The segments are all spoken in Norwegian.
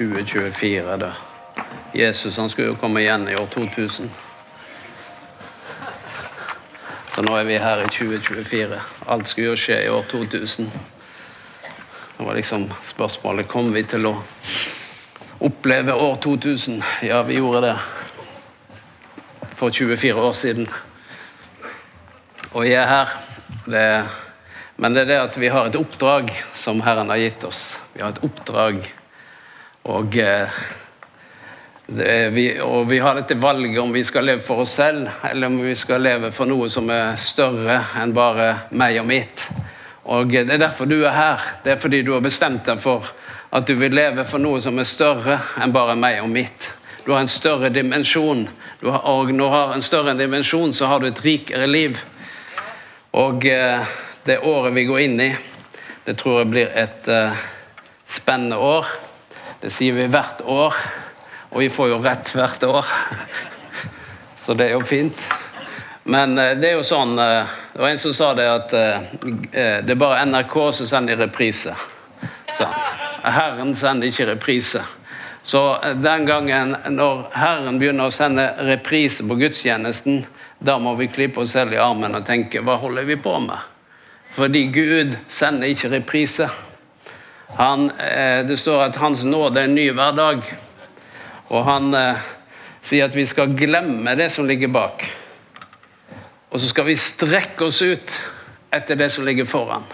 2024. da. Jesus han skulle jo komme igjen i år 2000. Så nå er vi her i 2024. Alt skulle jo skje i år 2000. Det var liksom spørsmålet Kom vi til å oppleve år 2000. Ja, vi gjorde det for 24 år siden. Og jeg er her. Det, men det er det at vi har et oppdrag som Herren har gitt oss. Vi har et oppdrag, og, eh, vi, og vi har dette valget om vi skal leve for oss selv, eller om vi skal leve for noe som er større enn bare meg og mitt. Og Det er derfor du er her. Det er fordi du har bestemt deg for at du vil leve for noe som er større enn bare meg og mitt. Du har en større dimensjon. Har, og når du har en større dimensjon, så har du et rikere liv. Og eh, det året vi går inn i, det tror jeg blir et eh, spennende år. Det sier vi hvert år, og vi får jo rett hvert år. Så det er jo fint. Men eh, det er jo sånn eh, Det var en som sa det at eh, det er bare NRK som sender reprise. Så, Herren sender ikke reprise. Så den gangen når Herren begynner å sende reprise på gudstjenesten, da må vi klippe oss selv i armen og tenke hva holder vi på med? Fordi Gud sender ikke reprise. Han, eh, det står at Hans nåde er en ny hver dag. Og han eh, sier at vi skal glemme det som ligger bak. Og så skal vi strekke oss ut etter det som ligger foran.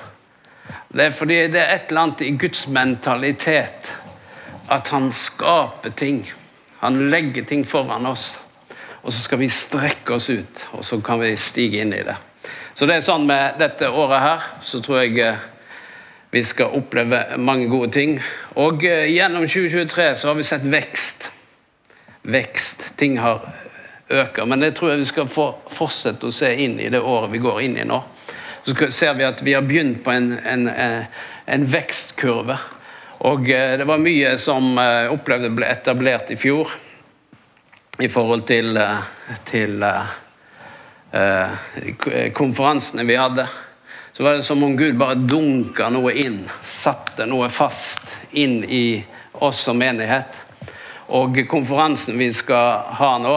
Det er fordi det er et eller annet i Guds mentalitet at han skaper ting. Han legger ting foran oss. Og så skal vi strekke oss ut, og så kan vi stige inn i det. Så det er sånn med dette året her, så tror jeg eh, vi skal oppleve mange gode ting. Og eh, gjennom 2023 så har vi sett vekst. Vekst. Ting har øker. Men det tror jeg vi skal få fortsette å se inn i det året vi går inn i nå. Så ser vi at vi har begynt på en, en, eh, en vekstkurve. Og det var mye som opplevde ble etablert i fjor i forhold til, eh, til uh, konferansene vi hadde. Så var det som om Gud bare dunka noe inn, satte noe fast inn i oss som menighet. Og konferansen vi skal ha nå,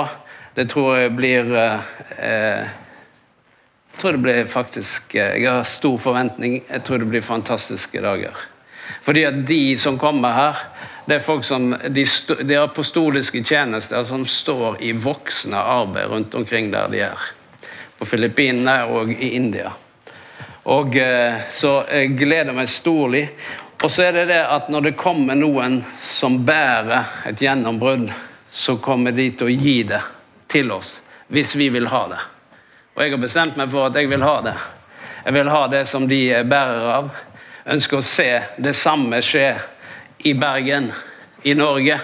det tror jeg blir eh, Jeg tror det blir faktisk Jeg har stor forventning. Jeg tror det blir fantastiske dager. Fordi at de som kommer her, det er folk som de, de apostoliske tjenester som står i voksne arbeid rundt omkring der de er. På Filippinene og i India. Og eh, Så jeg gleder meg storlig. Og så er det det at når det kommer noen som bærer et gjennombrudd, så kommer de til å gi det til oss hvis vi vil ha det. Og jeg har bestemt meg for at jeg vil ha det. Jeg vil ha det som de er bærer av. Jeg ønsker å se det samme skje i Bergen, i Norge.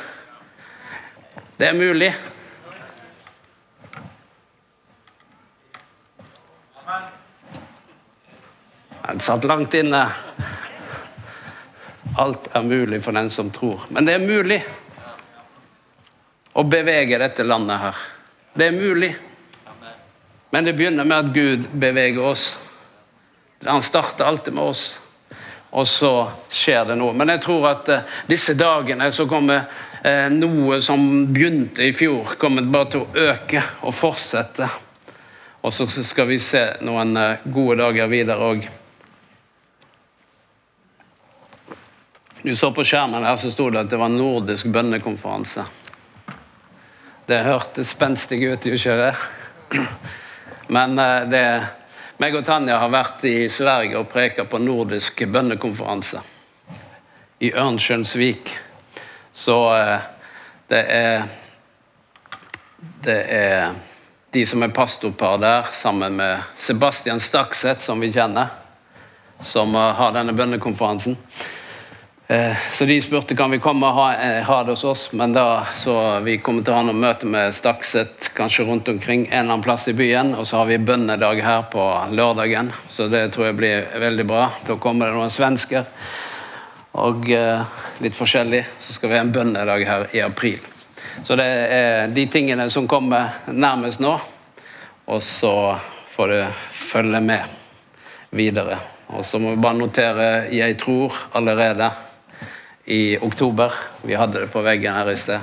Det er mulig. Den satt langt inne. Alt er mulig for den som tror. Men det er mulig å bevege dette landet her. Det er mulig. Men det begynner med at Gud beveger oss. Han starter alltid med oss og så skjer det noe. Men jeg tror at uh, disse dagene så kommer uh, noe som begynte i fjor, kommer bare til å øke og fortsette. Og så skal vi se noen uh, gode dager videre òg. Du så på skjermen her så sto det at det var nordisk bønnekonferanse. Det hørtes spenstig ut, gjorde ikke det? Men det meg og Tanja har vært i Sverige og preka på nordisk bønnekonferanse i Ørnskjønnsvik. Så eh, det er Det er de som er pastorpar der, sammen med Sebastian Stakseth, som vi kjenner, som har denne bønnekonferansen. Eh, så de spurte kan vi komme og ha, eh, ha, det hos oss, men da så vi kommer til å ha noe møte med Stakset kanskje rundt omkring en eller annen plass i byen. Og så har vi bønnedag her på lørdagen, så det tror jeg blir veldig bra. Da kommer det noen svensker og eh, litt forskjellig. Så skal vi ha en bønnedag her i april. Så det er de tingene som kommer nærmest nå. Og så får du følge med videre. Og så må vi bare notere 'jeg tror' allerede i oktober. Vi hadde det på veggen her i sted.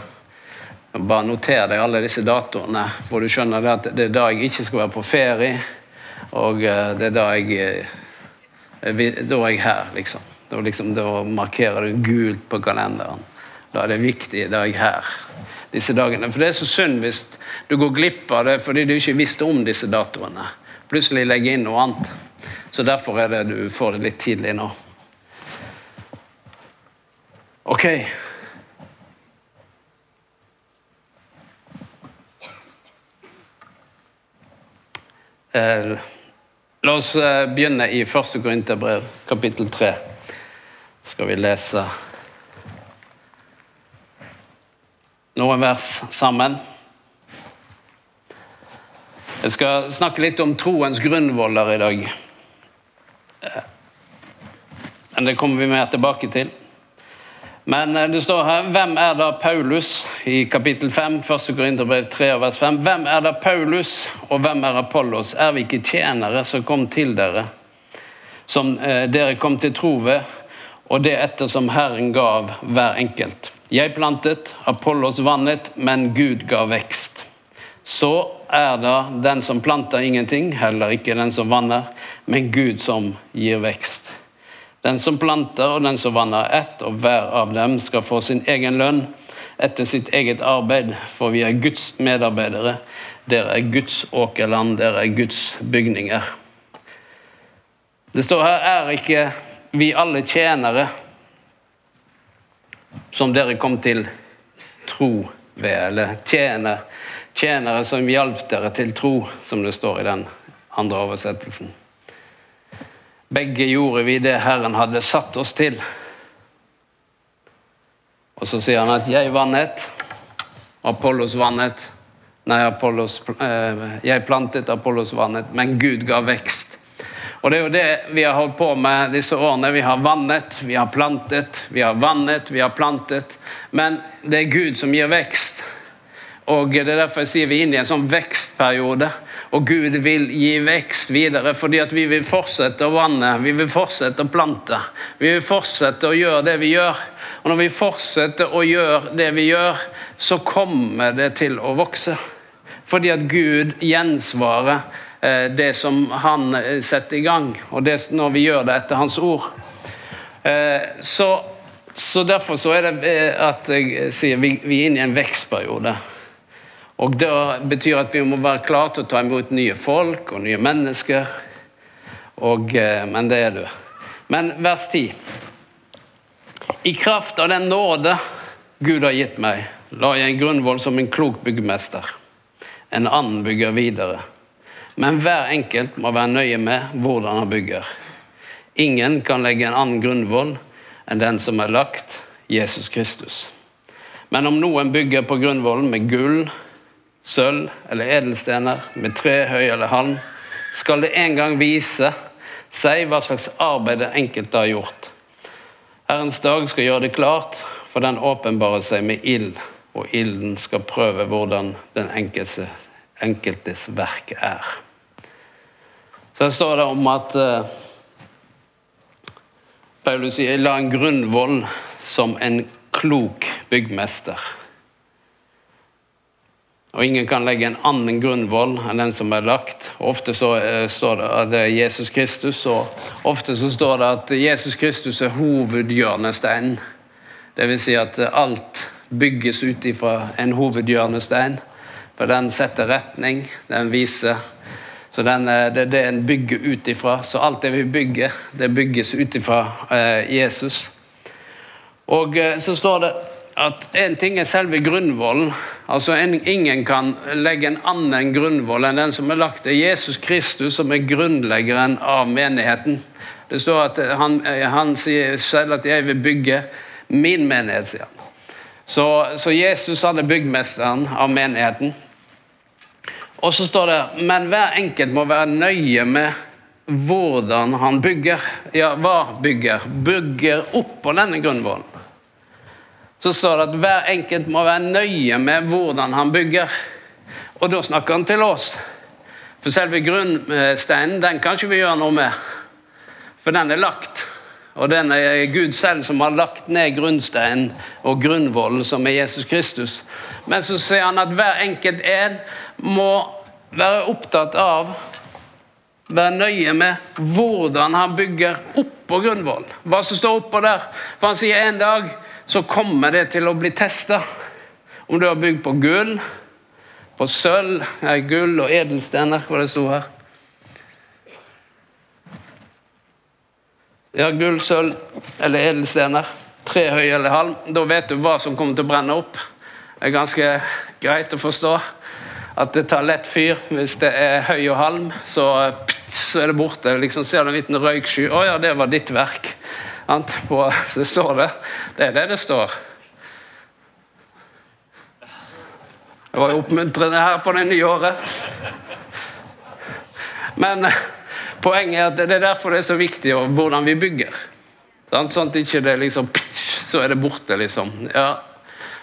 Bare noter deg alle disse datoene, hvor du skjønner at det er da jeg ikke skal være på ferie. Og eh, det er da jeg eh, Da er jeg her, liksom. Da, liksom, da markerer du gult på kalenderen. Da er det viktig. Da er jeg her disse dagene. For det er så synd hvis du går glipp av det fordi du ikke visste om disse datoene. Plutselig legge inn noe annet. Så derfor er det du får det litt tidlig nå. Ok. Eh, la oss eh, begynne i første Korinterbrev, kapittel 3. Skal vi lese noen vers sammen. Jeg skal snakke litt om troens grunnvoller i dag. Eh, men det kommer vi mer tilbake til. Men eh, det står her Hvem er da Paulus? I kapittel 5, 1. Korinterbrev 3, vers 5. Hvem er da Paulus, og hvem er Apollos? Er vi ikke tjenere som kom til dere, som eh, dere kom til tro ved, og det etter som Herren gav hver enkelt? Jeg plantet, Apollos vannet, men Gud ga vekst. Så er da den som planter ingenting, heller ikke den som vanner, men Gud som gir vekst. Den som planter og den som vanner ett, og hver av dem skal få sin egen lønn etter sitt eget arbeid, for vi er Guds medarbeidere. Dere er Guds åkerland, dere er Guds bygninger. Det står her er ikke vi alle tjenere som dere kom til tro ved, eller tjener, tjenere som hjalp dere til tro, som det står i den andre oversettelsen. Begge gjorde vi det Herren hadde satt oss til. Og så sier han at 'jeg vannet', Apollos vannet. Nei, Apollos, eh, jeg plantet, Apollos vannet, men Gud ga vekst. Og Det er jo det vi har holdt på med disse årene. Vi har vannet, vi har plantet, vi har vannet, vi har plantet. Men det er Gud som gir vekst. Og Det er derfor jeg sier vi er inne i en sånn vekstperiode. Og Gud vil gi vekst videre, fordi at vi vil fortsette å vanne, vi vil fortsette å plante. Vi vil fortsette å gjøre det vi gjør. Og når vi fortsetter å gjøre det vi gjør, så kommer det til å vokse. Fordi at Gud gjensvarer eh, det som han eh, setter i gang, og det når vi gjør det etter hans ord. Eh, så, så derfor så er det at jeg sier vi, vi er inne i en vekstperiode. Og Det betyr at vi må være klare til å ta imot nye folk og nye mennesker. Og, eh, men det er du. Men vers 10. I kraft av den nåde Gud har gitt meg, la jeg en grunnvoll som en klok byggmester. En annen bygger videre. Men hver enkelt må være nøye med hvordan han bygger. Ingen kan legge en annen grunnvoll enn den som er lagt, Jesus Kristus. Men om noen bygger på grunnvollen med gull, sølv eller edelstener, med tre, høy eller halm, skal det en gang vise seg hva slags arbeid den enkelte har gjort. Herrens dag skal gjøre det klart, for den åpenbarer seg med ild, og ilden skal prøve hvordan den enkelte, enkeltes verk er. Så her står det om at uh, Paulus sier la en grunnvoll som en klok byggmester. Og ingen kan legge en annen grunnvoll enn den som er lagt. Ofte så uh, står det at det er Jesus Kristus, og ofte så står det at Jesus Kristus er hovedhjørnesteinen. Dvs. Si at alt bygges ut ifra en hovedhjørnestein. For den setter retning, den viser så den, uh, Det er det en bygger ut ifra. Så alt det vi bygger, det bygges ut ifra uh, Jesus. Og så står det at en ting er selve grunnvollen. Altså en, Ingen kan legge en annen grunnvoll enn den som er lagt. Det er Jesus Kristus som er grunnleggeren av menigheten. Det står at Han, han sier selv at 'jeg vil bygge min menighet', sier han. Så, så Jesus han er byggmesteren av menigheten. Og så står det 'men hver enkelt må være nøye med' hvordan han bygger. Ja, hva bygger? Bygger opp på denne grunnvollen så står det at hver enkelt må være nøye med hvordan han bygger. Og da snakker han til oss. For selve grunnsteinen den kan ikke vi gjøre noe med. For den er lagt. Og den er Gud selv som har lagt ned grunnsteinen og grunnvollen, som er Jesus Kristus. Men så sier han at hver enkelt en må være opptatt av være nøye med hvordan han bygger oppå grunnvollen. Hva som står oppå der. For han sier en dag så kommer det til å bli testa. Om du har bygd på gull, på sølv, gull og edelstener, hva det sto her. Ja, gull, sølv eller edelstener. Tre høy eller halm. Da vet du hva som kommer til å brenne opp. Det er ganske greit å forstå at det tar lett fyr. Hvis det er høy og halm, så, så er det borte. Liksom Ser du en liten røyksky. 'Å ja, det var ditt verk.' På, det står det. Det er det det står. Det var jo oppmuntrende her på det nye året. Men poenget er at det er derfor det er så viktig hvordan vi bygger. Sånn at ikke det liksom Så er det borte, liksom. Ja.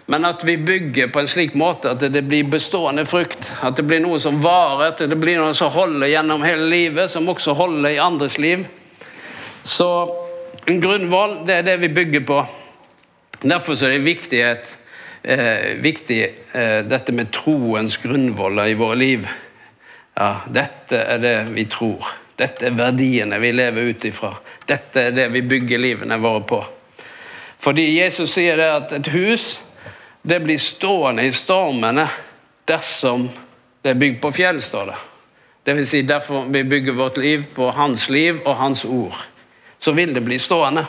Men at vi bygger på en slik måte at det blir bestående frukt. At det blir noe som varer, at det blir noe som holder gjennom hele livet, som også holder i andres liv. Så en grunnvoll, det er det vi bygger på. Derfor er det viktighet eh, viktig eh, dette med troens grunnvoller i våre liv. Ja, dette er det vi tror. Dette er verdiene vi lever ut ifra. Dette er det vi bygger livene våre på. Fordi Jesus sier det at et hus det blir stående i stormene dersom det er bygd på fjell, står det. Vil si derfor vi bygger vårt liv på hans liv og hans ord. Så vil det bli stående.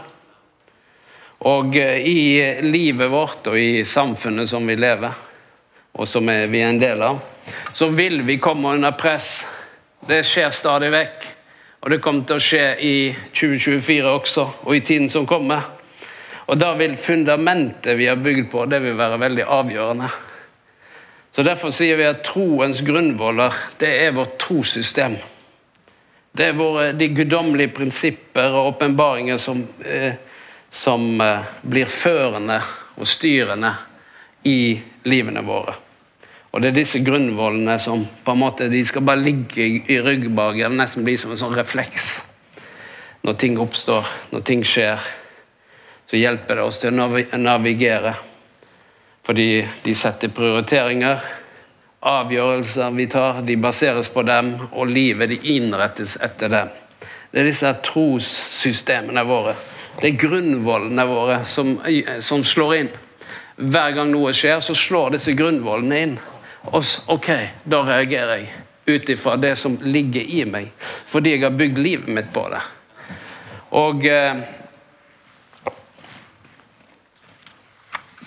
Og eh, i livet vårt og i samfunnet som vi lever, og som vi er en del av, så vil vi komme under press. Det skjer stadig vekk. Og det kommer til å skje i 2024 også, og i tiden som kommer. Og da vil fundamentet vi har bygd på, det vil være veldig avgjørende. Så Derfor sier vi at troens grunnvoller, det er vårt trossystem. Det er våre, de guddommelige prinsipper og åpenbaringer som eh, som eh, blir førende og styrende i livene våre. Og Det er disse grunnvollene som på en måte, de skal bare ligge i ryggbagen, nesten bli som en sånn refleks. Når ting oppstår, når ting skjer, så hjelper det oss til å navigere. Fordi de setter prioriteringer. Avgjørelser vi tar, de baseres på dem, og livet de innrettes etter dem. Det er disse trossystemene våre det er grunnvollene våre som, som, slår inn. Hver gang noe skjer, så slår disse grunnvollene inn. Og ok, da reagerer jeg ut ifra det som ligger i meg, fordi jeg har bygd livet mitt på det. Og eh,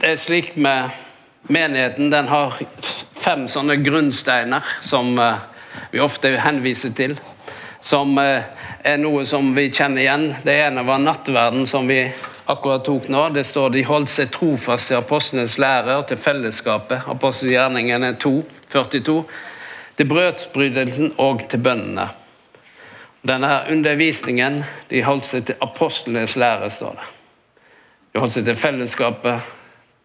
Det er slik med menigheten. Den har fem sånne grunnsteiner som eh, vi ofte henviser til. Som eh, er noe som vi kjenner igjen. Det ene var nattverden, som vi akkurat tok nå. Det står de holdt seg trofast til apostlenes lære og til fellesskapet. Apostelgjerningene 2, 42. Til brødsbrytelsen og til bønnene. Denne her undervisningen de holdt seg til apostlenes lære, står det. De holdt seg til fellesskapet,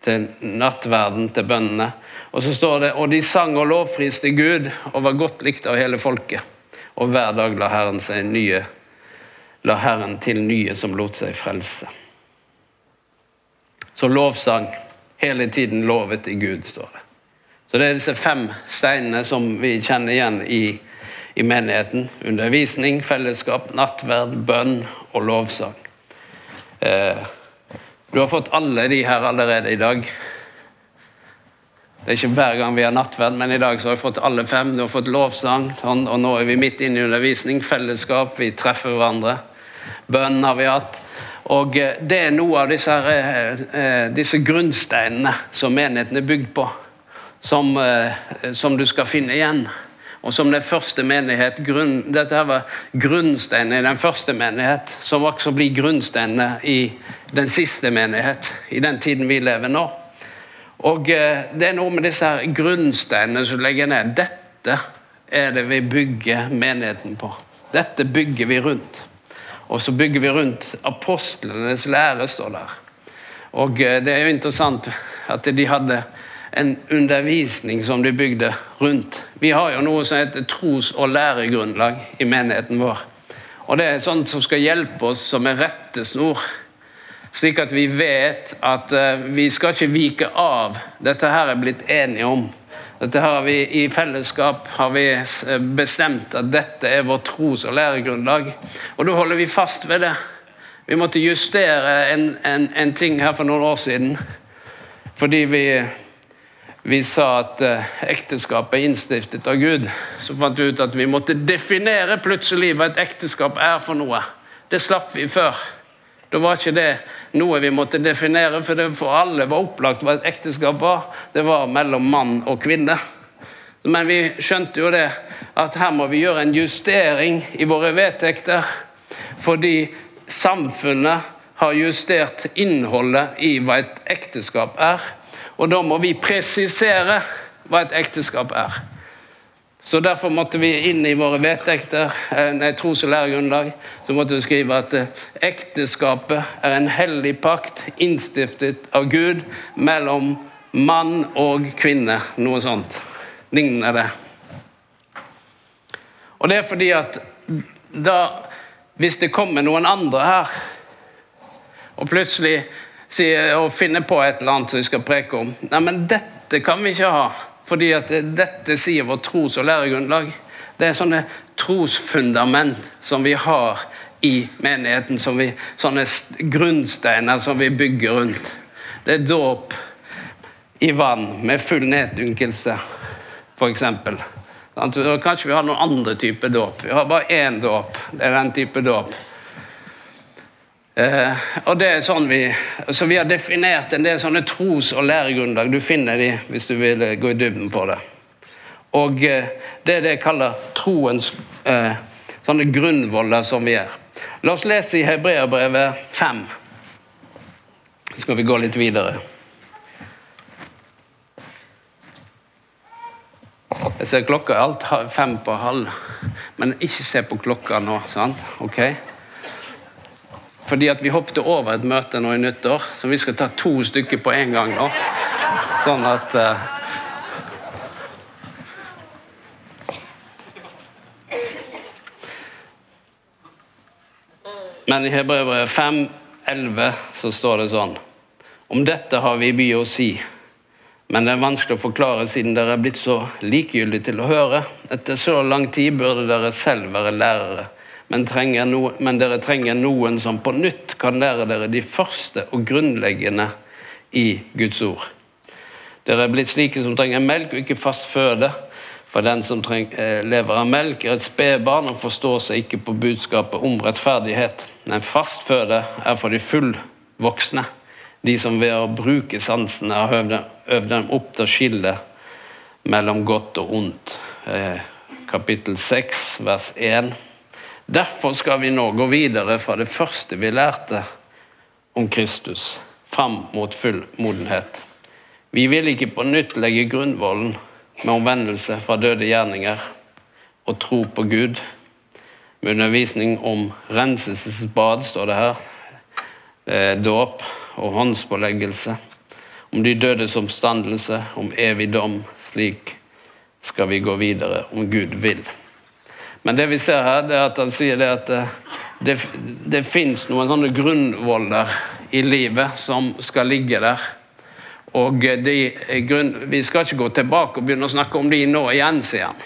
til nattverden, til bønnene. Og så står det og de sang og lovpriste Gud og var godt likt av hele folket og hver dag la Herren, nye, la Herren til nye som lot seg frelse. Så lovsang. Hele tiden lovet i Gud, står det. Så det er disse fem steinene som vi kjenner igjen i, i menigheten. Undervisning, fellesskap, nattverd, bønn og lovsang. Eh, du har fått alle de her allerede i dag. Det er ikke hver gang vi har nattverd, men i dag så har vi fått alle fem. Du har fått lovsang, sånn, og nå er vi midt inne i undervisning. Fellesskap, vi treffer hverandre. Bønn har vi hatt. Og eh, det er noe av disse, eh, eh, disse grunnsteinene som menigheten er bygd på, som, som, du skal finne igjen. Og som den første menighet, grunn, Dette her var grunnsteinen i den første menighet, som også blir grunnsteinene i den siste menighet, i den tiden vi lever nå. Og eh, Det er noe med disse her grunnsteinene som legger ned. Dette er det vi bygger menigheten på. Dette bygger vi rundt. Og så bygger vi rundt apostlenes lære, står der. Og eh, Det er jo interessant at de hadde en undervisning som de bygde rundt. Vi har jo noe som heter tros- og læregrunnlag i menigheten vår. Og det er sånt som skal hjelpe oss som en rettesnor. Slik at vi vet at eh, vi skal ikke vike av. Dette her er blitt enige om. Dette har vi I fellesskap har vi eh, bestemt at dette er vårt tros- og læregrunnlag. Og da holder vi fast ved det. Vi måtte justere en, en, en ting her for noen år siden. Fordi vi, vi sa at eh, ekteskapet er innstiftet av Gud. Så fant vi ut at vi måtte definere plutselig hva et ekteskap er for noe. Det slapp vi før. Da var ikke det noe vi måtte definere, for det for alle var opplagt hva et ekteskap var. Det var mellom mann og kvinne. Men vi skjønte jo det, at her må vi gjøre en justering i våre vedtekter. Fordi samfunnet har justert innholdet i hva et ekteskap er. Og da må vi presisere hva et ekteskap er. Så Derfor måtte vi inn i våre vedtekter, nei, tros- og læregrunnlag, så måtte vi skrive at eh, ekteskapet er en hellig pakt innstiftet av Gud mellom mann og kvinne. Noe sånt. Lignende det. Og det er fordi at da Hvis det kommer noen andre her, og plutselig sier, og finner på et eller annet som vi skal preke om Nei, men dette kan vi ikke ha. Fordi at dette sier vårt tros- og læregrunnlag. Det er sånne trosfundament som vi har i menigheten. Vi, sånne grunnsteiner som vi bygger rundt. Det er dåp i vann med full neddunkelse, f.eks. Kanskje vi har noen andre typer dåp. Vi har bare én dåp. Det er den type dåp. Eh, og det er sånn vi, så vi har definert en del sånne tros- og læregrunnlag. Du finner de hvis du vil eh, gå i dybden på det. Og eh, Det er det jeg kaller troens eh, sånne grunnvoller som vi er. La oss lese i Hebreabrevet 5. Så skal vi gå litt videre. Jeg ser klokka er alt fem på halv, men ikke se på klokka nå. sant? Ok? Fordi at vi hoppet over et møte nå i nyttår, så vi skal ta to stykker på en gang nå. Sånn at uh, Men i Hebrevet 5,11 så står det sånn Om dette har vi mye å si, men det er vanskelig å forklare siden dere er blitt så likegyldige til å høre. Etter så lang tid burde dere selv være lærere men, no, men, dere trenger noen som på nytt kan lære dere de første og grunnleggende i Guds ord. Dere er blitt slike som trenger melk og ikke fast føde. For den som treng, eh, lever av melk, er et spedbarn og forstår seg ikke på budskapet om rettferdighet. Men fast føde er for de fullvoksne, de som ved å bruke sansene har øvd dem opp til å skille mellom godt og ondt. Eh, kapittel 6, vers 1. Derfor skal vi nå gå videre fra det første vi lærte om Kristus, fram mot full modenhet. Vi vil ikke på nytt legge grunnvollen med omvendelse fra døde gjerninger og tro på Gud. Med undervisning om renselsesbad, står det her. Dåp og håndspåleggelse. Om de dødes omstandelse, om evig dom. Slik skal vi gå videre, om Gud vil. Men det vi ser her, det er at han sier det at eh, det, det fins noen sånne grunnvoller i livet som skal ligge der. Og de, grunn, Vi skal ikke gå tilbake og begynne å snakke om de nå igjen, sier han.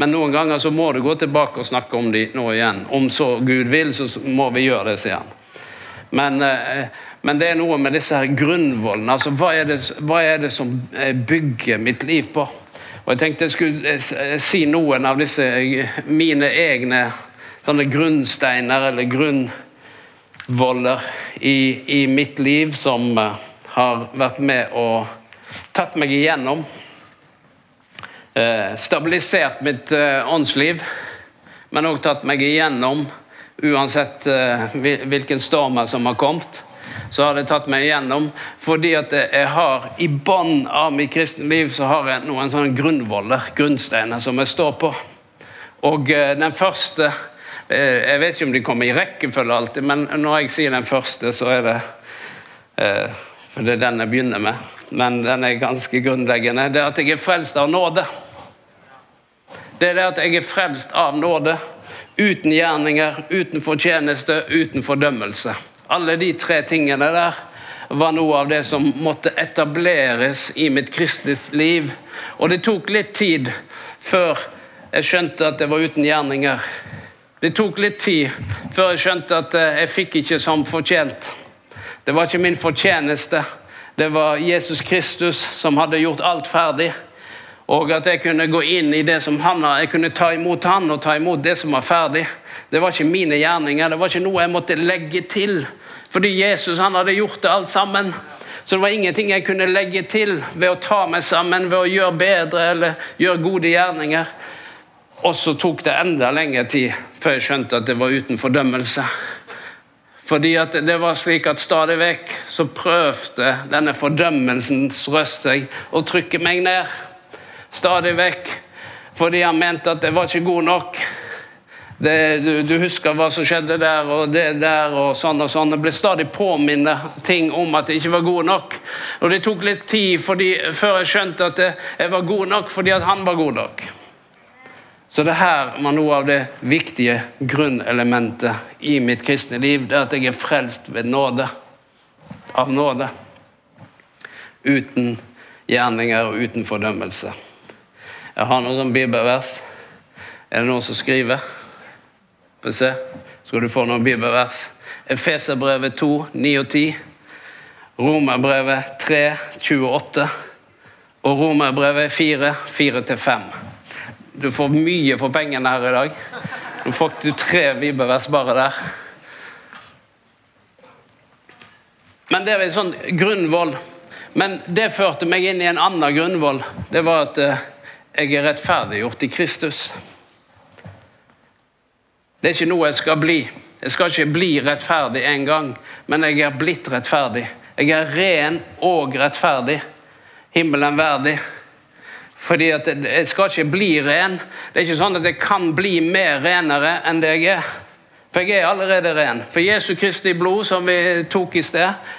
Men noen ganger så må du gå tilbake og snakke om de nå igjen. Om så Gud vil, så må vi gjøre det, sier han. Men, eh, men det er noe med disse her grunnvollene. Altså, hva hva er det som eh, bygger mitt liv på? Og Jeg tenkte jeg skulle eh, si noen av disse eh, mine egne sånne grunnsteiner eller grunnvoller i, i mitt liv som eh, har vært med og tatt meg igjennom. stabilisert mitt åndsliv, men òg tatt meg igjennom uansett hvilken storm som har kommet så har det tatt meg igjennom. Fordi at jeg har i bånn av mitt kristne liv så har jeg noen sånne grunnvoller, grunnsteiner, som jeg står på. Og eh, den første eh, Jeg vet ikke om de kommer i rekkefølge alltid, men når jeg sier den første, så er det eh, For det er den jeg begynner med. Men den er ganske grunnleggende. Det er at jeg er frelst av nåde. Det er det at jeg er frelst av nåde uten gjerninger, uten fortjeneste, uten fordømmelse. Alle de tre tingene der var noe av det som måtte etableres i mitt kristne liv. Og det tok litt tid før jeg skjønte at det var uten gjerninger. Det tok litt tid før jeg skjønte at eh, jeg fikk ikke som fortjent. Det var ikke min fortjeneste. Det var Jesus Kristus som hadde gjort alt ferdig. Og at jeg kunne gå inn i det som han har, jeg kunne ta imot han og ta imot det som var ferdig. Det var ikke mine gjerninger, det var ikke noe jeg måtte legge til fordi Jesus han hadde gjort det alt sammen. Så det var ingenting jeg kunne legge til ved å ta meg sammen, ved å gjøre bedre eller gjøre gode gjerninger. Og så tok det enda lengre tid før jeg skjønte at det var uten fordømmelse. Fordi at det var slik at stadig vekk så prøvde denne fordømmelsens røst seg å trykke meg ned. Stadig vekk. Fordi han mente at jeg var ikke god nok. Det, du, du, husker hva som skjedde der og det der og sånn og sånn. Det ble stadig påminnet ting om at jeg ikke var god nok. Og det tok litt tid fordi, før jeg skjønte at jeg var god nok fordi at han var god nok. Så det her var noe av det viktige grunnelementet i mitt kristne liv. Det at jeg er frelst ved nåde. Av nåde. Uten gjerninger og uten fordømmelse. Jeg har noen bibelvers. Er det noen som skriver? Få se, skal du få noen bibelvers. Efeserbrevet 2, 9 og 10. Romerbrevet 3, 28. Og Romerbrevet 4, 4-5. Du får mye for pengene her i dag. Du får du tre bibelvers bare der. Men det er en sånn grunnvoll. Men det førte meg inn i en annen grunnvoll. Det var at eh, jeg er rettferdiggjort i Kristus. Det er ikke noe jeg skal bli. Jeg skal ikke bli rettferdig en gang, men jeg er blitt rettferdig. Jeg er ren og rettferdig. Himmelen verdig. Fordi at jeg skal ikke bli ren. Det er ikke sånn at jeg kan bli mer renere enn det jeg er. For jeg er allerede ren. For Jesu Kristi blod, som vi tok i sted,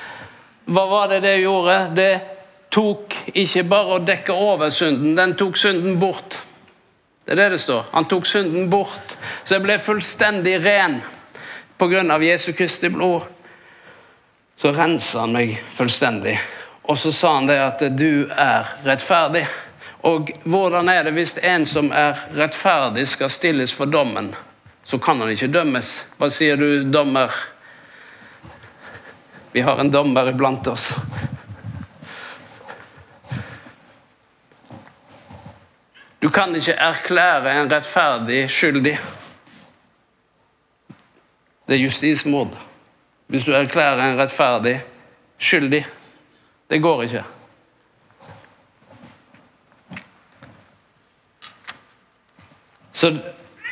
hva var det det gjorde? Det tok ikke bare å dekke over synden, den tok synden bort. Det er det det står. Han tok synden bort. Så jeg ble fullstendig ren pga. Jesu Kristi blod. Så rensa han meg fullstendig. Og så sa han det at du er rettferdig. Og hvordan er det hvis en som er rettferdig, skal stilles for dommen? Så kan han ikke dømmes. Hva sier du, dommer? Vi har en dommer iblant oss. Du kan ikke erklære en rettferdig skyldig. Det er justismord. Hvis du erklærer en rettferdig skyldig. Det går ikke. Så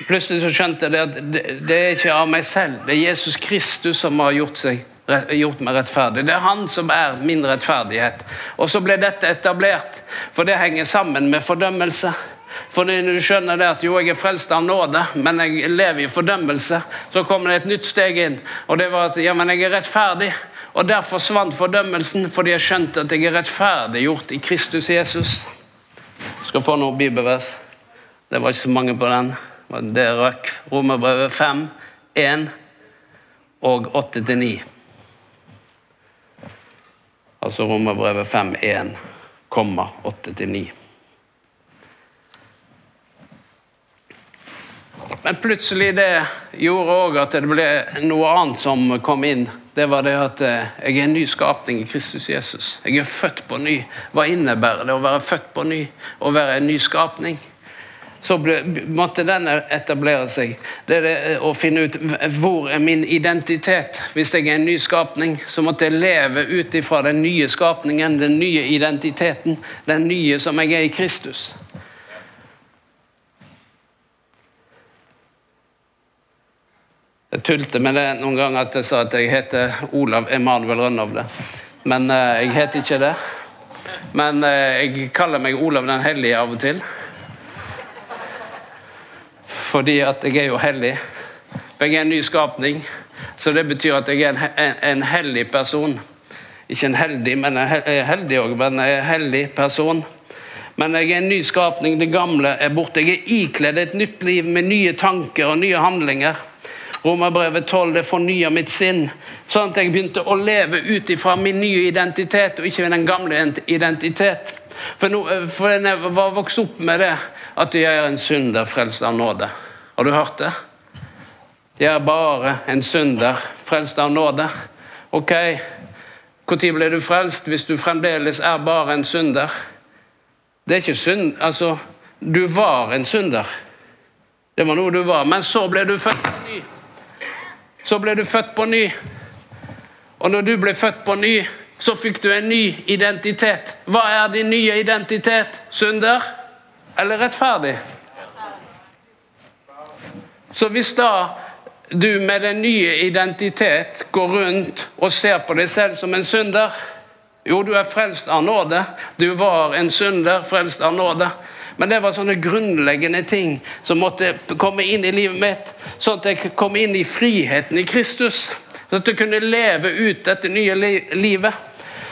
plutselig så skjønte jeg at det, er ikke av meg selv. Det er Jesus Kristus som har gjort, seg, gjort meg rettferdig. Det er han som er min rettferdighet. Og så ble dette etablert, for det henger sammen med fordømmelse. For når du skjønner det at jo, jeg er frelst av nåde, men jeg lever i fordømmelse, så kommer det et nytt steg inn. Og det var at ja, men jeg er rettferdig. Og der forsvant fordømmelsen, fordi jeg skjønte at jeg er rettferdiggjort i Kristus Jesus. Jeg skal få noe bibelvers. Det var ikke så mange på den. Det røk Romerbrevet 5, 1 og 8-9. Altså Romerbrevet 5, 1, 8-9. Men plutselig det gjorde òg at det ble noe annet som kom inn. Det var det at eh, jeg er en ny skapning i Kristus Jesus. Jeg er født på ny. Hva innebærer det å være født på ny? Å være en ny skapning? Så ble, måtte den etablere seg. Det er det eh, å finne ut hvor er min identitet. Hvis jeg er en ny skapning, så måtte jeg leve ut ifra den nye skapningen, den nye identiteten, den nye som jeg er i Kristus. Jeg tulte med det noen ganger at jeg sa at jeg heter Olav Emanuel Rønnovde. Men uh, jeg heter ikke det. Men uh, jeg kaller meg Olav den hellige av og til. Fordi at jeg er jo hellig. For jeg er en ny skapning. Så det betyr at jeg er en, en, en hellig person. Ikke en heldig, men en heldig òg, men en hellig person. Men jeg er en ny skapning. Det gamle er borte. Jeg er ikledd et nytt liv med nye tanker og nye handlinger. Romerbrevet 12 det fornyer mitt sinn, sånn at jeg begynte å leve ut ifra min nye identitet, og ikke den gamle identitet. For, no, for jeg var vokst opp med det at jeg er en synder frelst av nåde. Har du hørt det? Jeg er bare en synder frelst av nåde. Ok, når ble du frelst hvis du fremdeles er bare en synder? Det er ikke synd Altså, du var en synder. Det var noe du var. Men så ble du født. Så ble du født på ny. Og når du ble født på ny, så fikk du en ny identitet. Hva er din nye identitet? Synder eller rettferdig? Så hvis da du med den nye identitet går rundt og ser på deg selv som en synder. Jo, du er frelst av nåde. Du var en synder, frelst av nåde. Men det var sånne grunnleggende ting som måtte komme inn i livet mitt, sånn at jeg kom inn i friheten i Kristus. Sånn at jeg kunne leve ut dette nye livet.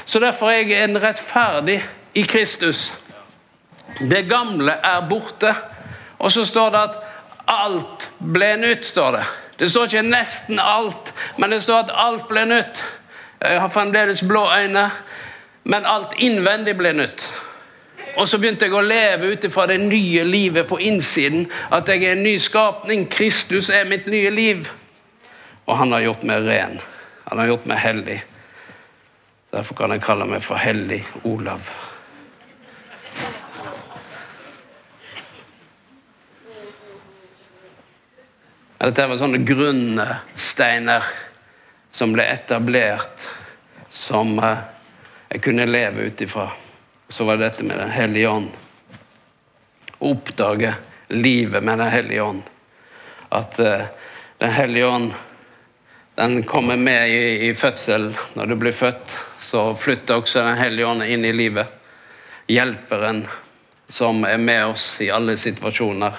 Så derfor er jeg en rettferdig i Kristus. Det gamle er borte. Og så står det at alt ble nytt, står det. Det står ikke 'nesten alt', men det står at alt ble nytt. Jeg har fremdeles blå øyne, men alt innvendig ble nytt. Og så begynte jeg å leve ut ifra det nye livet på innsiden. At jeg er en ny skapning. Kristus er mitt nye liv. Og han har gjort meg ren. Han har gjort meg hellig. Derfor kan jeg kalle meg for Hellig Olav. Dette var sånne grunnsteiner som ble etablert, som eh, jeg kunne leve ut ifra. Så var det dette med Den hellige ånd. Oppdage livet med Den hellige ånd. At uh, Den hellige ånd den kommer med i, i fødsel. Når du blir født, så flytter også Den hellige ånd inn i livet. Hjelperen som er med oss i alle situasjoner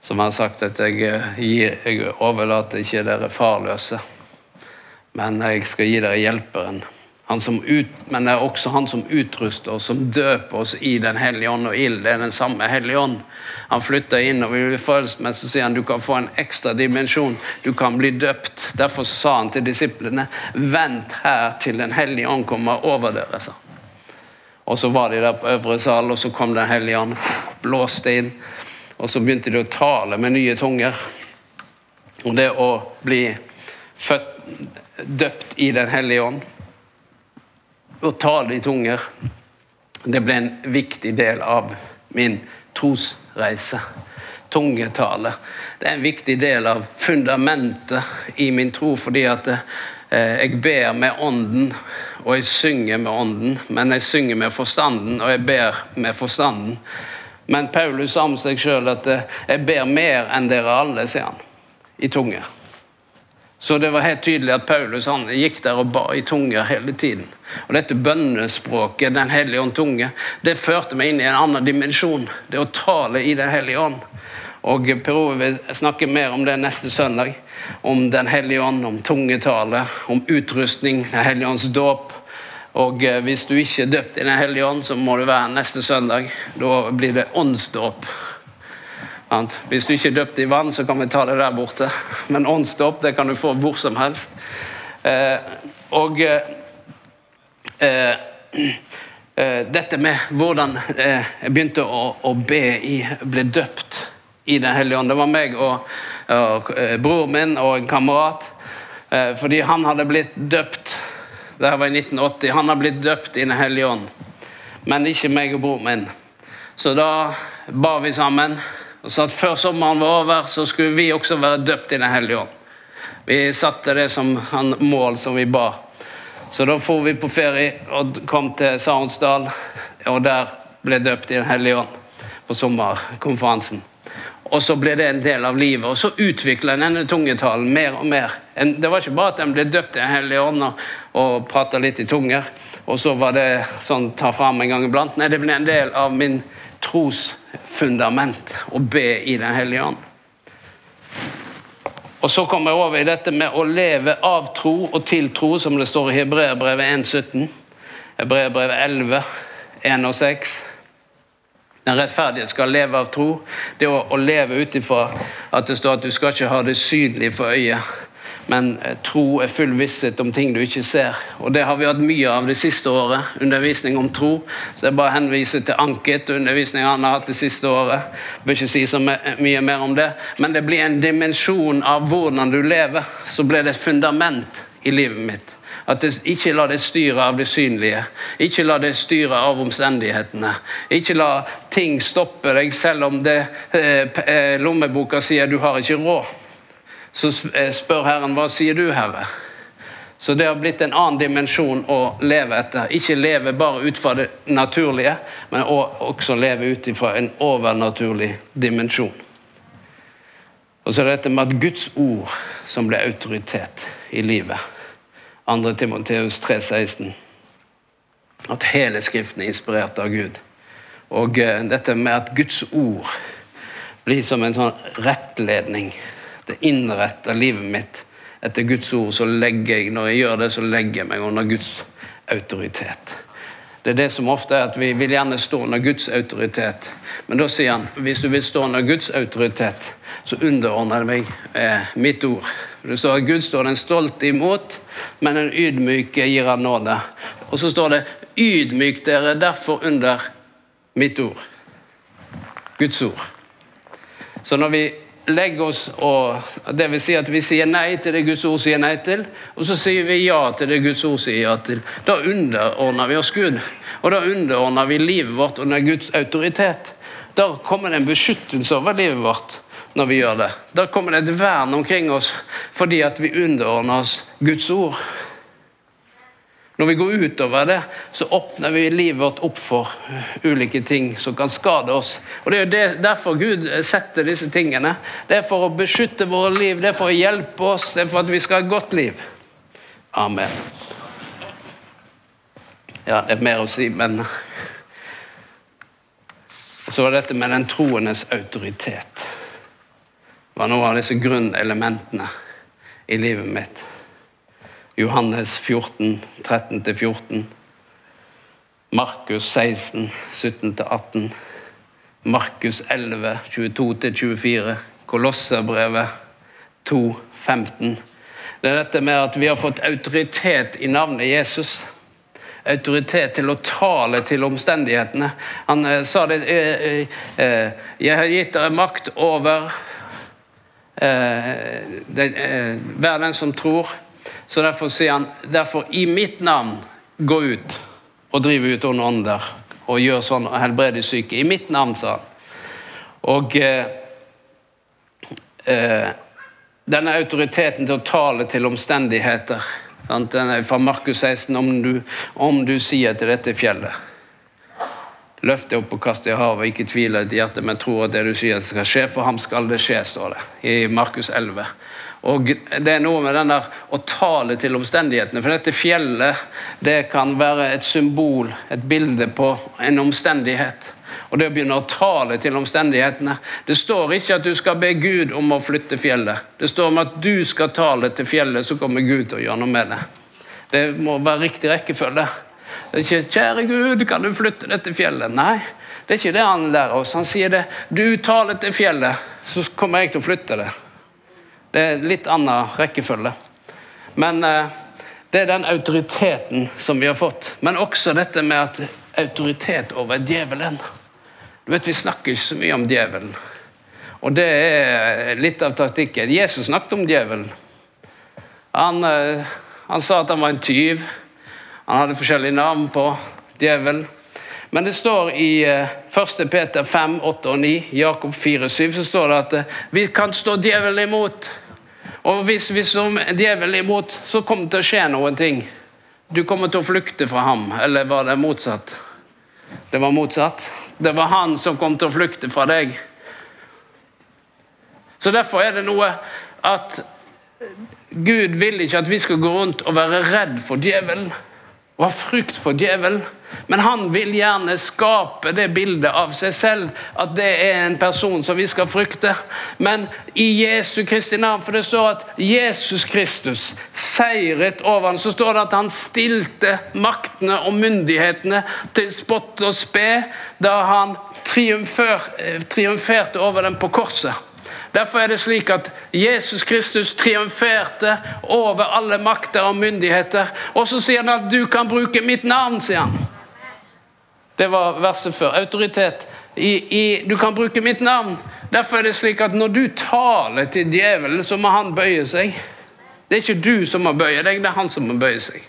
som har sagt at jeg, eh, gir, jeg overlater ikke dere farløse, men jeg skal gi dere hjelperen. Han som ut, men det er også han som utruster oss, som døper oss i Den hellige ånd og ild. Det er den samme hellige ånd. Han flytter inn, og vi blir frelst, men så sier han du kan få en ekstra dimensjon. Du kan bli døpt. Derfor sa han til disiplene vent her til Den hellige ånd kommer over dere. sa Og så var de der på øvre sal, og så kom Den hellige ånd, blåste inn. Og så begynte de å tale med nye tunger. Og det å bli født, døpt i Den hellige ånd, å tale i tunger, det ble en viktig del av min trosreise. Tungetale. Det er en viktig del av fundamentet i min tro, fordi at eh, jeg ber med ånden, og jeg synger med ånden, men jeg synger med forstanden, og jeg ber med forstanden. Men Paulus sa om seg sjøl at eh, 'jeg ber mer enn dere alle', sier han, i tunge. Så det var helt tydelig at Paulus han gikk der og ba i tunger hele tiden. Og Dette bønnespråket, Den hellige ånd tunge, det førte meg inn i en annen dimensjon. Det å tale i Den hellige ånd. Og Per Ove vil snakke mer om det neste søndag. Om Den hellige ånd, om tungetale, om utrustning, Den hellige ånds dåp. Og eh, hvis du ikke er døpt i Den hellige ånd, så må du være neste søndag. Da blir det åndsdåp. Hvis du ikke er døpt i vann, så kan vi ta det der borte. Men åndsdåp det kan du få hvor som helst. Eh, og eh, dette med hvordan jeg begynte å, å be i Ble døpt i Den hellige ånd. Det var meg og, og broren min og en kamerat. fordi han hadde blitt døpt det var i 1980. Han har blitt døpt i Den hellige ånd, men ikke meg og broren min. Så da ba vi sammen og sa at før sommeren var over, så skulle vi også være døpt i Den hellige ånd. Vi satte det som han mål som vi ba. Så da for vi på ferie og kom til Sarensdal, og der ble døpt i Den hellige ånd på sommerkonferansen. Og så ble det en del av livet. Og så utvikla denne tungetalen mer og mer. Det var ikke bare at en ble døpt i Den hellige ånd og, og prata litt i tunger, og så var det sånn ta fram en gang iblant. Nei, det ble en del av min trosfundament å be i Den hellige ånd. Og så kommer jeg over i dette med å leve av tro og til tro, som det står i Hebreerbrevet 1,17. Hebreerbrevet 11, 1 og 6. Den rettferdige skal leve av tro. Det å, leve ut ifra at det står at du skal ikke ha det synlige for øyet, men eh, tro er full visshet om ting du ikke ser. Og Det har vi hatt mye av det siste året. Undervisning om tro. Så jeg bare henviser til Anket og undervisningen han har hatt det siste året. Jeg bør ikke si så mye mer om det. Men det blir en dimensjon av hvordan du lever. Så blir det et fundament i livet mitt. At det, Ikke la det styre av det synlige. Ikke la det styre av omstendighetene. Ikke la ting stoppe deg selv om det eh, eh lommeboka sier du har ikke råd. Så eh, spør Herren hva sier du, Herre? Så det har blitt en annen dimensjon å leve etter. Ikke leve bare ut fra det naturlige, men også leve ut fra en overnaturlig dimensjon. Og så er det dette med at Guds ord som blir autoritet i livet. 2. Timoteus 3,16. At hele Skriften er inspirert av Gud. Og uh, dette med at Guds ord blir som en sånn rettledning. Det innretter livet mitt etter Guds ord. Så legger jeg, når jeg gjør det, så legger jeg meg under Guds autoritet. Det er det som ofte er at Vi vil gjerne stå under Guds autoritet. Men da sier han hvis du vil stå under Guds autoritet, så underordner jeg meg eh, mitt ord. Det står at Gud står den stolte imot, men den ydmyke gir han nåde. Og så står det 'ydmyk dere derfor under mitt ord'. Guds ord. Så når vi legger oss og Det vil si at vi sier nei til det Guds ord sier nei til, og så sier vi ja til det Guds ord sier ja til. Da underordner vi oss Gud. Og da underordner vi livet vårt under Guds autoritet. Da kommer det en beskyttelse over livet vårt når vi gjør det. Da kommer det et vern omkring oss fordi at vi underordner oss Guds ord. Når vi går utover det, så åpner vi livet vårt opp for ulike ting som kan skade oss. Og Det er jo derfor Gud setter disse tingene. Det er for å beskytte våre liv, det er for å hjelpe oss, det er for at vi skal ha et godt liv. Amen. Ja, det er mer å si, men Så var dette med den troendes autoritet var noe av disse grunnelementene i livet mitt. Johannes 14, 13-14. Markus 16, 17-18. Markus 11, 22-24. Kolosserbrevet 2, 15. Det er dette med at vi har fått autoritet i navnet Jesus. Autoritet til å tale til omstendighetene. Han eh, sa det eh, eh, eh 'Jeg har gitt dere makt over Eh, eh, vær den som tror. Så derfor sier han derfor i mitt navn gå ut og drive ut onde ånder og gjør sånn og helbrede syke. I mitt navn, sa han. Og eh, eh, denne autoriteten til å tale til omstendigheter sant? Den er fra Markus 16 om du, om du sier til dette fjellet Løft deg opp og kast deg i havet, ikke tvil i hjertet, men tro at det du sier skal skje. For ham skal det skje, står det i Markus 11. Og Det er noe med den der å tale til omstendighetene. For dette fjellet det kan være et symbol, et bilde på en omstendighet. Og det å begynne å tale til omstendighetene Det står ikke at du skal be Gud om å flytte fjellet. Det står om at du skal tale til fjellet, så kommer Gud til å gjøre noe med det. Det må være riktig rekkefølge. Det er ikke 'Kjære Gud, kan du flytte dette fjellet?' Nei, det er ikke det han lærer oss. Han sier det 'Du taler til fjellet, så kommer jeg til å flytte det'. Det er litt annen rekkefølge. Men eh, det er den autoriteten som vi har fått. Men også dette med at autoritet over djevelen. Du vet, Vi snakker ikke så mye om djevelen. Og det er litt av taktikken. Jesus snakket om djevelen. Han, eh, han sa at han var en tyv. Han hadde forskjellige navn på djevelen. Men det står i 1. Eh, Peter 5, 8 og 9, Jakob 4, 7, så står det at eh, vi kan stå djevelen imot. Og hvis vi står djevelen imot, så kommer det til å skje noen ting. Du kommer til å flykte fra ham. Eller var det motsatt? Det var motsatt. Det var han som kom til å flykte fra deg. Så derfor er det noe at Gud vil ikke at vi skal gå rundt og være redd for djevelen. Og har frykt for djevelen. Men han vil gjerne skape det bildet av seg selv, at det er en person som vi skal frykte. Men i Jesu Kristi navn, for det står at Jesus Kristus seiret over ham, så står det at han stilte maktene og myndighetene til spott og spe da han triumferte over dem på korset. Derfor er det slik at Jesus Kristus triumferte over alle makter og myndigheter. Og så sier han at 'du kan bruke mitt navn', sier han. Det var verset før. Autoritet. I, i, du kan bruke mitt navn. Derfor er det slik at når du taler til djevelen, så må han bøye seg. Det er ikke du som må bøye deg, det er han som må bøye seg.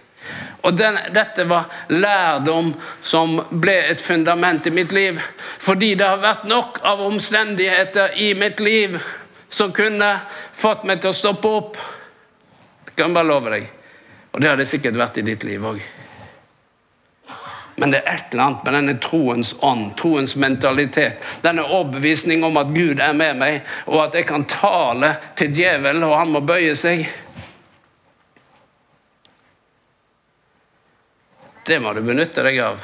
Og den, Dette var lærdom som ble et fundament i mitt liv. Fordi det har vært nok av omstendigheter i mitt liv som kunne fått meg til å stoppe opp. Det kan jeg bare love deg. Og det har det sikkert vært i ditt liv òg. Men det er et eller annet med denne troens ånd, troens mentalitet. Denne overbevisning om at Gud er med meg, og at jeg kan tale til djevelen, og han må bøye seg. Det må du benytte deg av.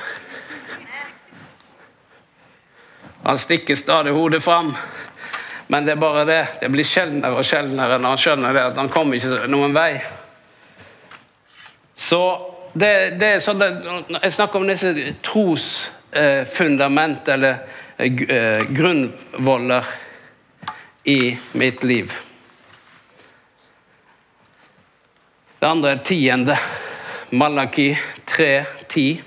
Han stikker stadig hodet fram, men det er bare det. Det blir sjeldnere og sjeldnere når han skjønner det, at han kommer ikke noen vei. Så det, det er sånn Jeg snakker om disse trosfundament, eller eh, grunnvoller, i mitt liv. Det andre er tiende. Malaki 3, 10.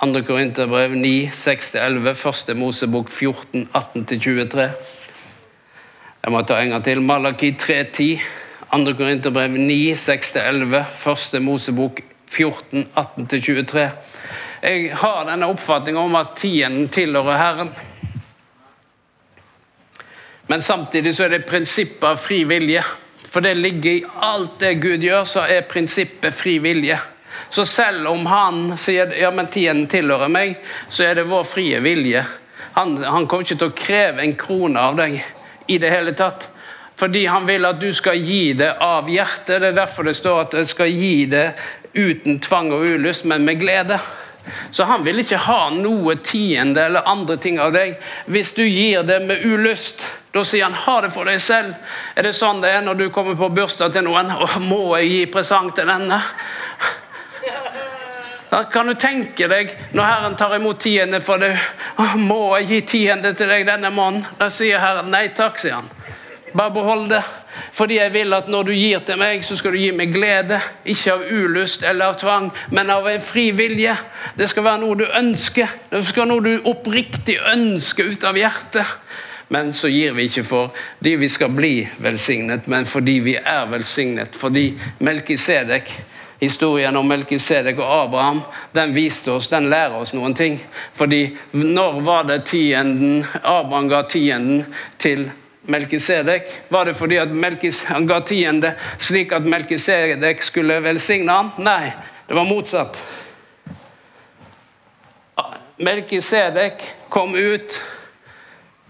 2. Korinterbrev 9, 6-11. 1. Mosebok 14, 18-23. Jeg må ta en gang til. Malaki 3, 10. 2. Korinterbrev 9, 6-11. 1. Mosebok 14, 18-23. Jeg har denne oppfatningen om at tienden tilhører Herren. Men samtidig så er det prinsippet av fri vilje. For det ligger i alt det Gud gjør, så er prinsippet fri vilje. Så selv om han sier ja, men tiden tilhører meg, så er det vår frie vilje. Han, han kommer ikke til å kreve en krone av deg i det hele tatt. Fordi han vil at du skal gi det av hjertet. Det er derfor det står at jeg skal gi det uten tvang og ulyst, men med glede. Så han vil ikke ha noe tiende eller andre ting av deg hvis du gir det med ulyst. Da sier han 'ha det for deg selv'. Er det sånn det er når du kommer på bursdag til noen? Å, 'Må jeg gi presang til denne?' Da kan du tenke deg når Herren tar imot tiende for det. 'Må jeg gi tiende til deg denne måneden?' Da sier Herren nei takk, sier han. Bare behold det. Fordi jeg vil at når du gir til meg, så skal du gi meg glede. Ikke av ulyst eller av tvang, men av en fri vilje. Det skal være noe du ønsker. Det skal være noe du oppriktig ønsker ut av hjertet. Men så gir vi ikke fordi vi skal bli velsignet, men fordi vi er velsignet. Fordi Melkisedek, historien om Melkisedek og Abraham, den viste oss, den lærer oss noen ting. Fordi når var det tienden, Abraham ga tienden til Melkisedek? Var det fordi Melkis, han ga tiende slik at Melkisedek skulle velsigne ham? Nei, det var motsatt. Melkisedek kom ut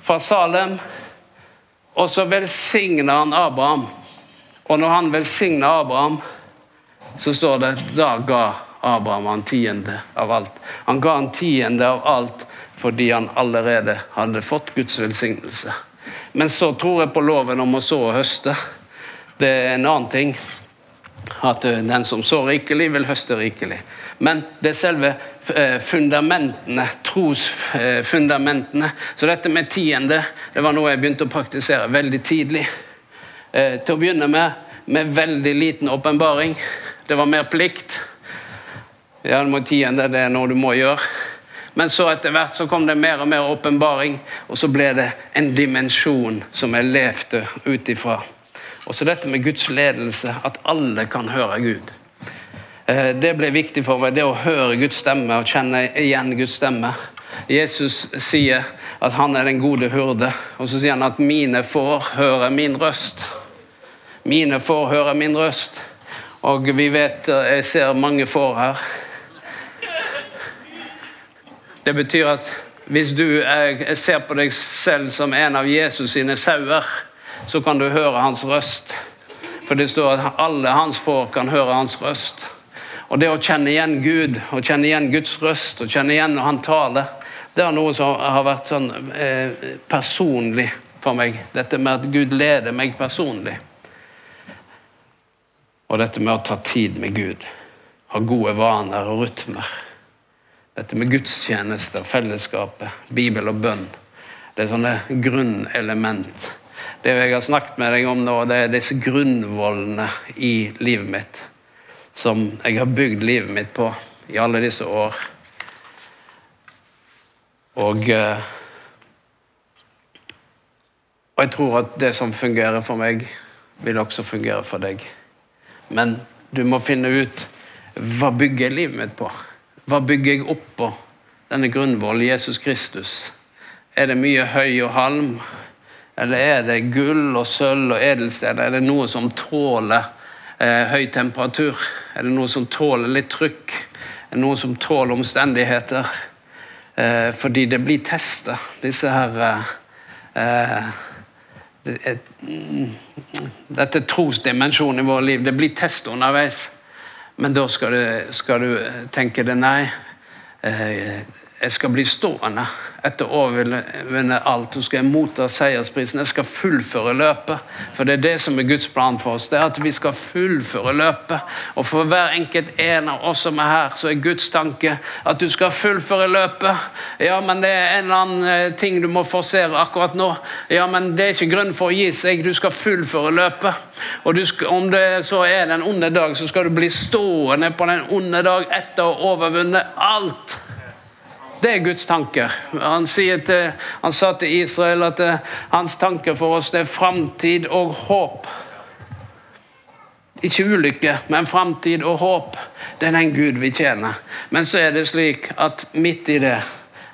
fra Salem, og så velsigna han Abraham. Og når han velsigna Abraham, så står det da ga Abraham han tiende av alt. Han ga han tiende av alt fordi han allerede hadde fått Guds velsignelse. Men så tror jeg på loven om å så og høste. Det er en annen ting. At eh, den som sår rikelig, vil høste rikelig. Men det er selve eh, fundamentene, trosfundamentene. Så dette med tiende det var noe jeg begynte å praktisere veldig tidlig. Eh, til å begynne med med veldig liten åpenbaring. Det var mer plikt. Ja, det må tiende, det er noe du må gjøre. Men så etter hvert så kom det mer og mer åpenbaring, og så ble det en dimensjon som jeg levde ut ifra. Og så dette med Guds ledelse, at alle kan høre Gud. Eh, det ble viktig for meg, det å høre Guds stemme og kjenne igjen Guds stemme. Jesus sier at han er den gode hurde, og så sier han at 'mine får høre min røst'. Mine får høre min røst. Og vi vet, eh, jeg ser mange får her. Det betyr at hvis du ser på deg selv som en av Jesus sine sauer, så kan du høre hans røst. For det står at alle hans får kan høre hans røst. Og det å kjenne igjen Gud, og kjenne igjen Guds røst, og kjenne igjen når han taler, det er noe som har vært sånn eh, personlig for meg. Dette med at Gud leder meg personlig. Og dette med å ta tid med Gud. Ha gode vaner og rytmer. Dette med gudstjenester, fellesskapet, Bibel og bønn. Det er sånne grunnelement. Det jeg har snakket med deg om nå, det er disse grunnvollene i livet mitt. Som jeg har bygd livet mitt på i alle disse år. Og, eh, og jeg tror at det som fungerer for meg, vil også fungere for deg. Men du må finne ut hva bygger jeg livet mitt på? Hva bygger jeg opp på? Denne grunnvollen, Jesus Kristus. Er det mye høy og halm? Eller er det gull og sølv og edelstener? Er det noe som tåler eh, høy temperatur? Er det noe som tåler litt trykk? Er det noe som tåler omstendigheter? Eh, fordi det blir testa, disse her eh, mm, Dette trosdimensjonen i vårt liv. Det blir test underveis. Men da skal du, skal du tenke det nei. Eh, jeg skal bli stående etter å overvinne alt. Så skal motta seiersprisen. Jeg skal fullføre løpet. For det er det som er Guds plan for oss. Det er at vi skal fullføre løpet. Og for hver enkelt en av oss som er her, så er Guds tanke at du skal fullføre løpet. Ja, men det er en eller annen eh, ting du må forsere akkurat nå. Ja, men det er ikke grunn for å gi seg. Du skal fullføre løpet. Og skal, om det så er den onde dag, så skal du bli stående på den onde dag etter å overvunne alt. Det er Guds tanker. Han, til, han, sa til Israel at eh, hans tanker for oss det er framtid og håp. Ikke ulykke, men framtid og håp. Det er den Gud vi tjener. Men så er det slik at midt i det,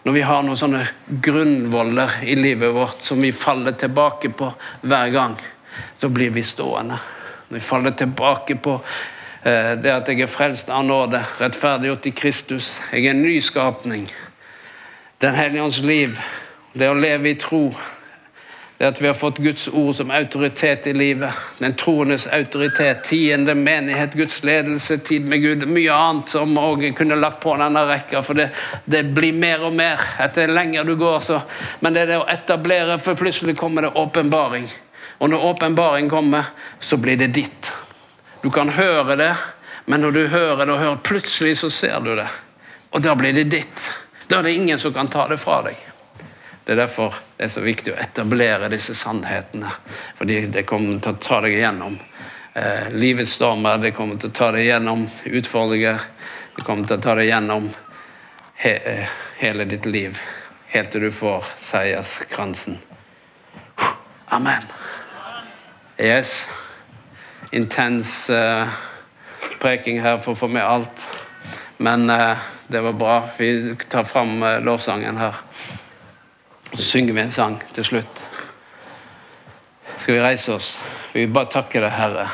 når vi har noen sånne grunnvoller i livet vårt som vi faller tilbake på hver gang, så blir vi stående. Når vi faller tilbake på eh, det at jeg er frelst av nåde, rettferdiggjort i Kristus, jeg er en nyskapning. Den hellige ånds liv, det å leve i tro, det at vi har fått Guds ord som autoritet i livet, den troendes autoritet, tiende menighet, Guds ledelse, tid med Gud, mye annet som òg kunne lagt på denne rekka, for det, det, blir mer og mer etter lenger du går. Så. Men det er det å etablere, for plutselig kommer det åpenbaring. Og når åpenbaring kommer, så blir det ditt. Du kan høre det, men når du hører det og hører, plutselig så ser du det. Og da blir det ditt. Da er det ingen som kan ta det fra deg. Det er derfor det er så viktig å etablere disse sannhetene. Fordi det kommer til å ta deg igjennom eh, livets stormer, det kommer til å ta deg gjennom utfordringer. Det kommer til å ta deg gjennom he eh, hele ditt liv, helt til du får seierskransen. Amen. Yes. Intens eh, preking her for å få med alt. Men eh, det var bra. Vi tar fram eh, lovsangen her. Så synger vi en sang til slutt. Skal vi reise oss? Vi vil bare takke deg, Herre,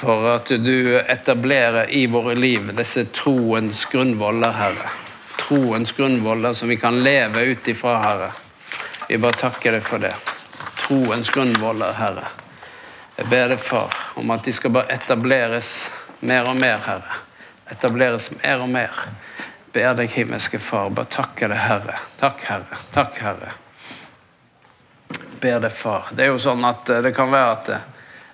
for at du etablerer i våre liv disse troens grunnvoller, Herre. Troens grunnvoller som vi kan leve ut ifra, Herre. Vi bare takker deg for det. Troens grunnvoller, Herre. Jeg ber deg, Far, om at de skal bare etableres mer og mer, Herre etableres mer og mer. Ber deg, himmelske Far, bare takke deg, Herre. Takk, Herre. Takk, Herre. Ber deg, Far. Det er jo sånn at eh, det kan være at eh,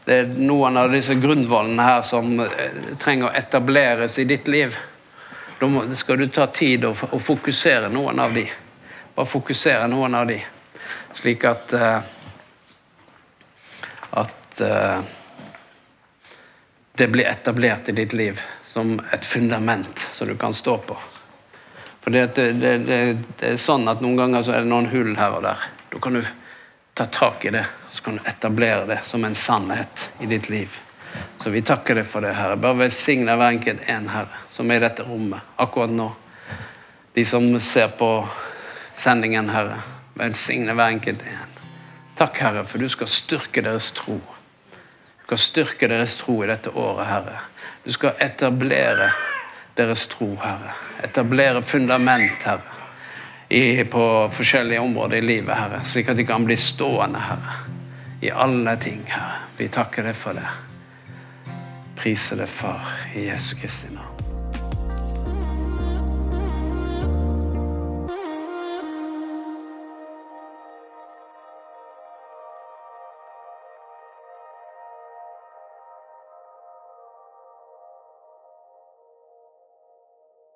det er noen av disse grunnvollene her som eh, trenger å etableres i ditt liv. Da skal du ta tid og, fokusere noen av de. Bare fokusere noen av de. Slik at at det blir etablert i ditt liv som et fundament som du kan stå på. For det, det, det, det, er sånn at Noen ganger så er det noen hull her og der. Da kan du ta tak i det så kan du etablere det som en sannhet i ditt liv. Så vi takker deg for det, Herre. Bare velsigne hver enkelt en, Herre, som er i dette rommet akkurat nå. De som ser på sendingen, Herre. Velsigne hver enkelt en. Takk, Herre, for du skal styrke deres tro. Du skal styrke deres tro i dette året, Herre. Du skal etablere deres tro, Herre. Etablere fundament, Herre. I, på forskjellige områder i livet, Herre. Slik at de kan bli stående, Herre. I alle ting, Herre. Vi takker deg for det. Priser det, Far, i Jesu Kristi navn.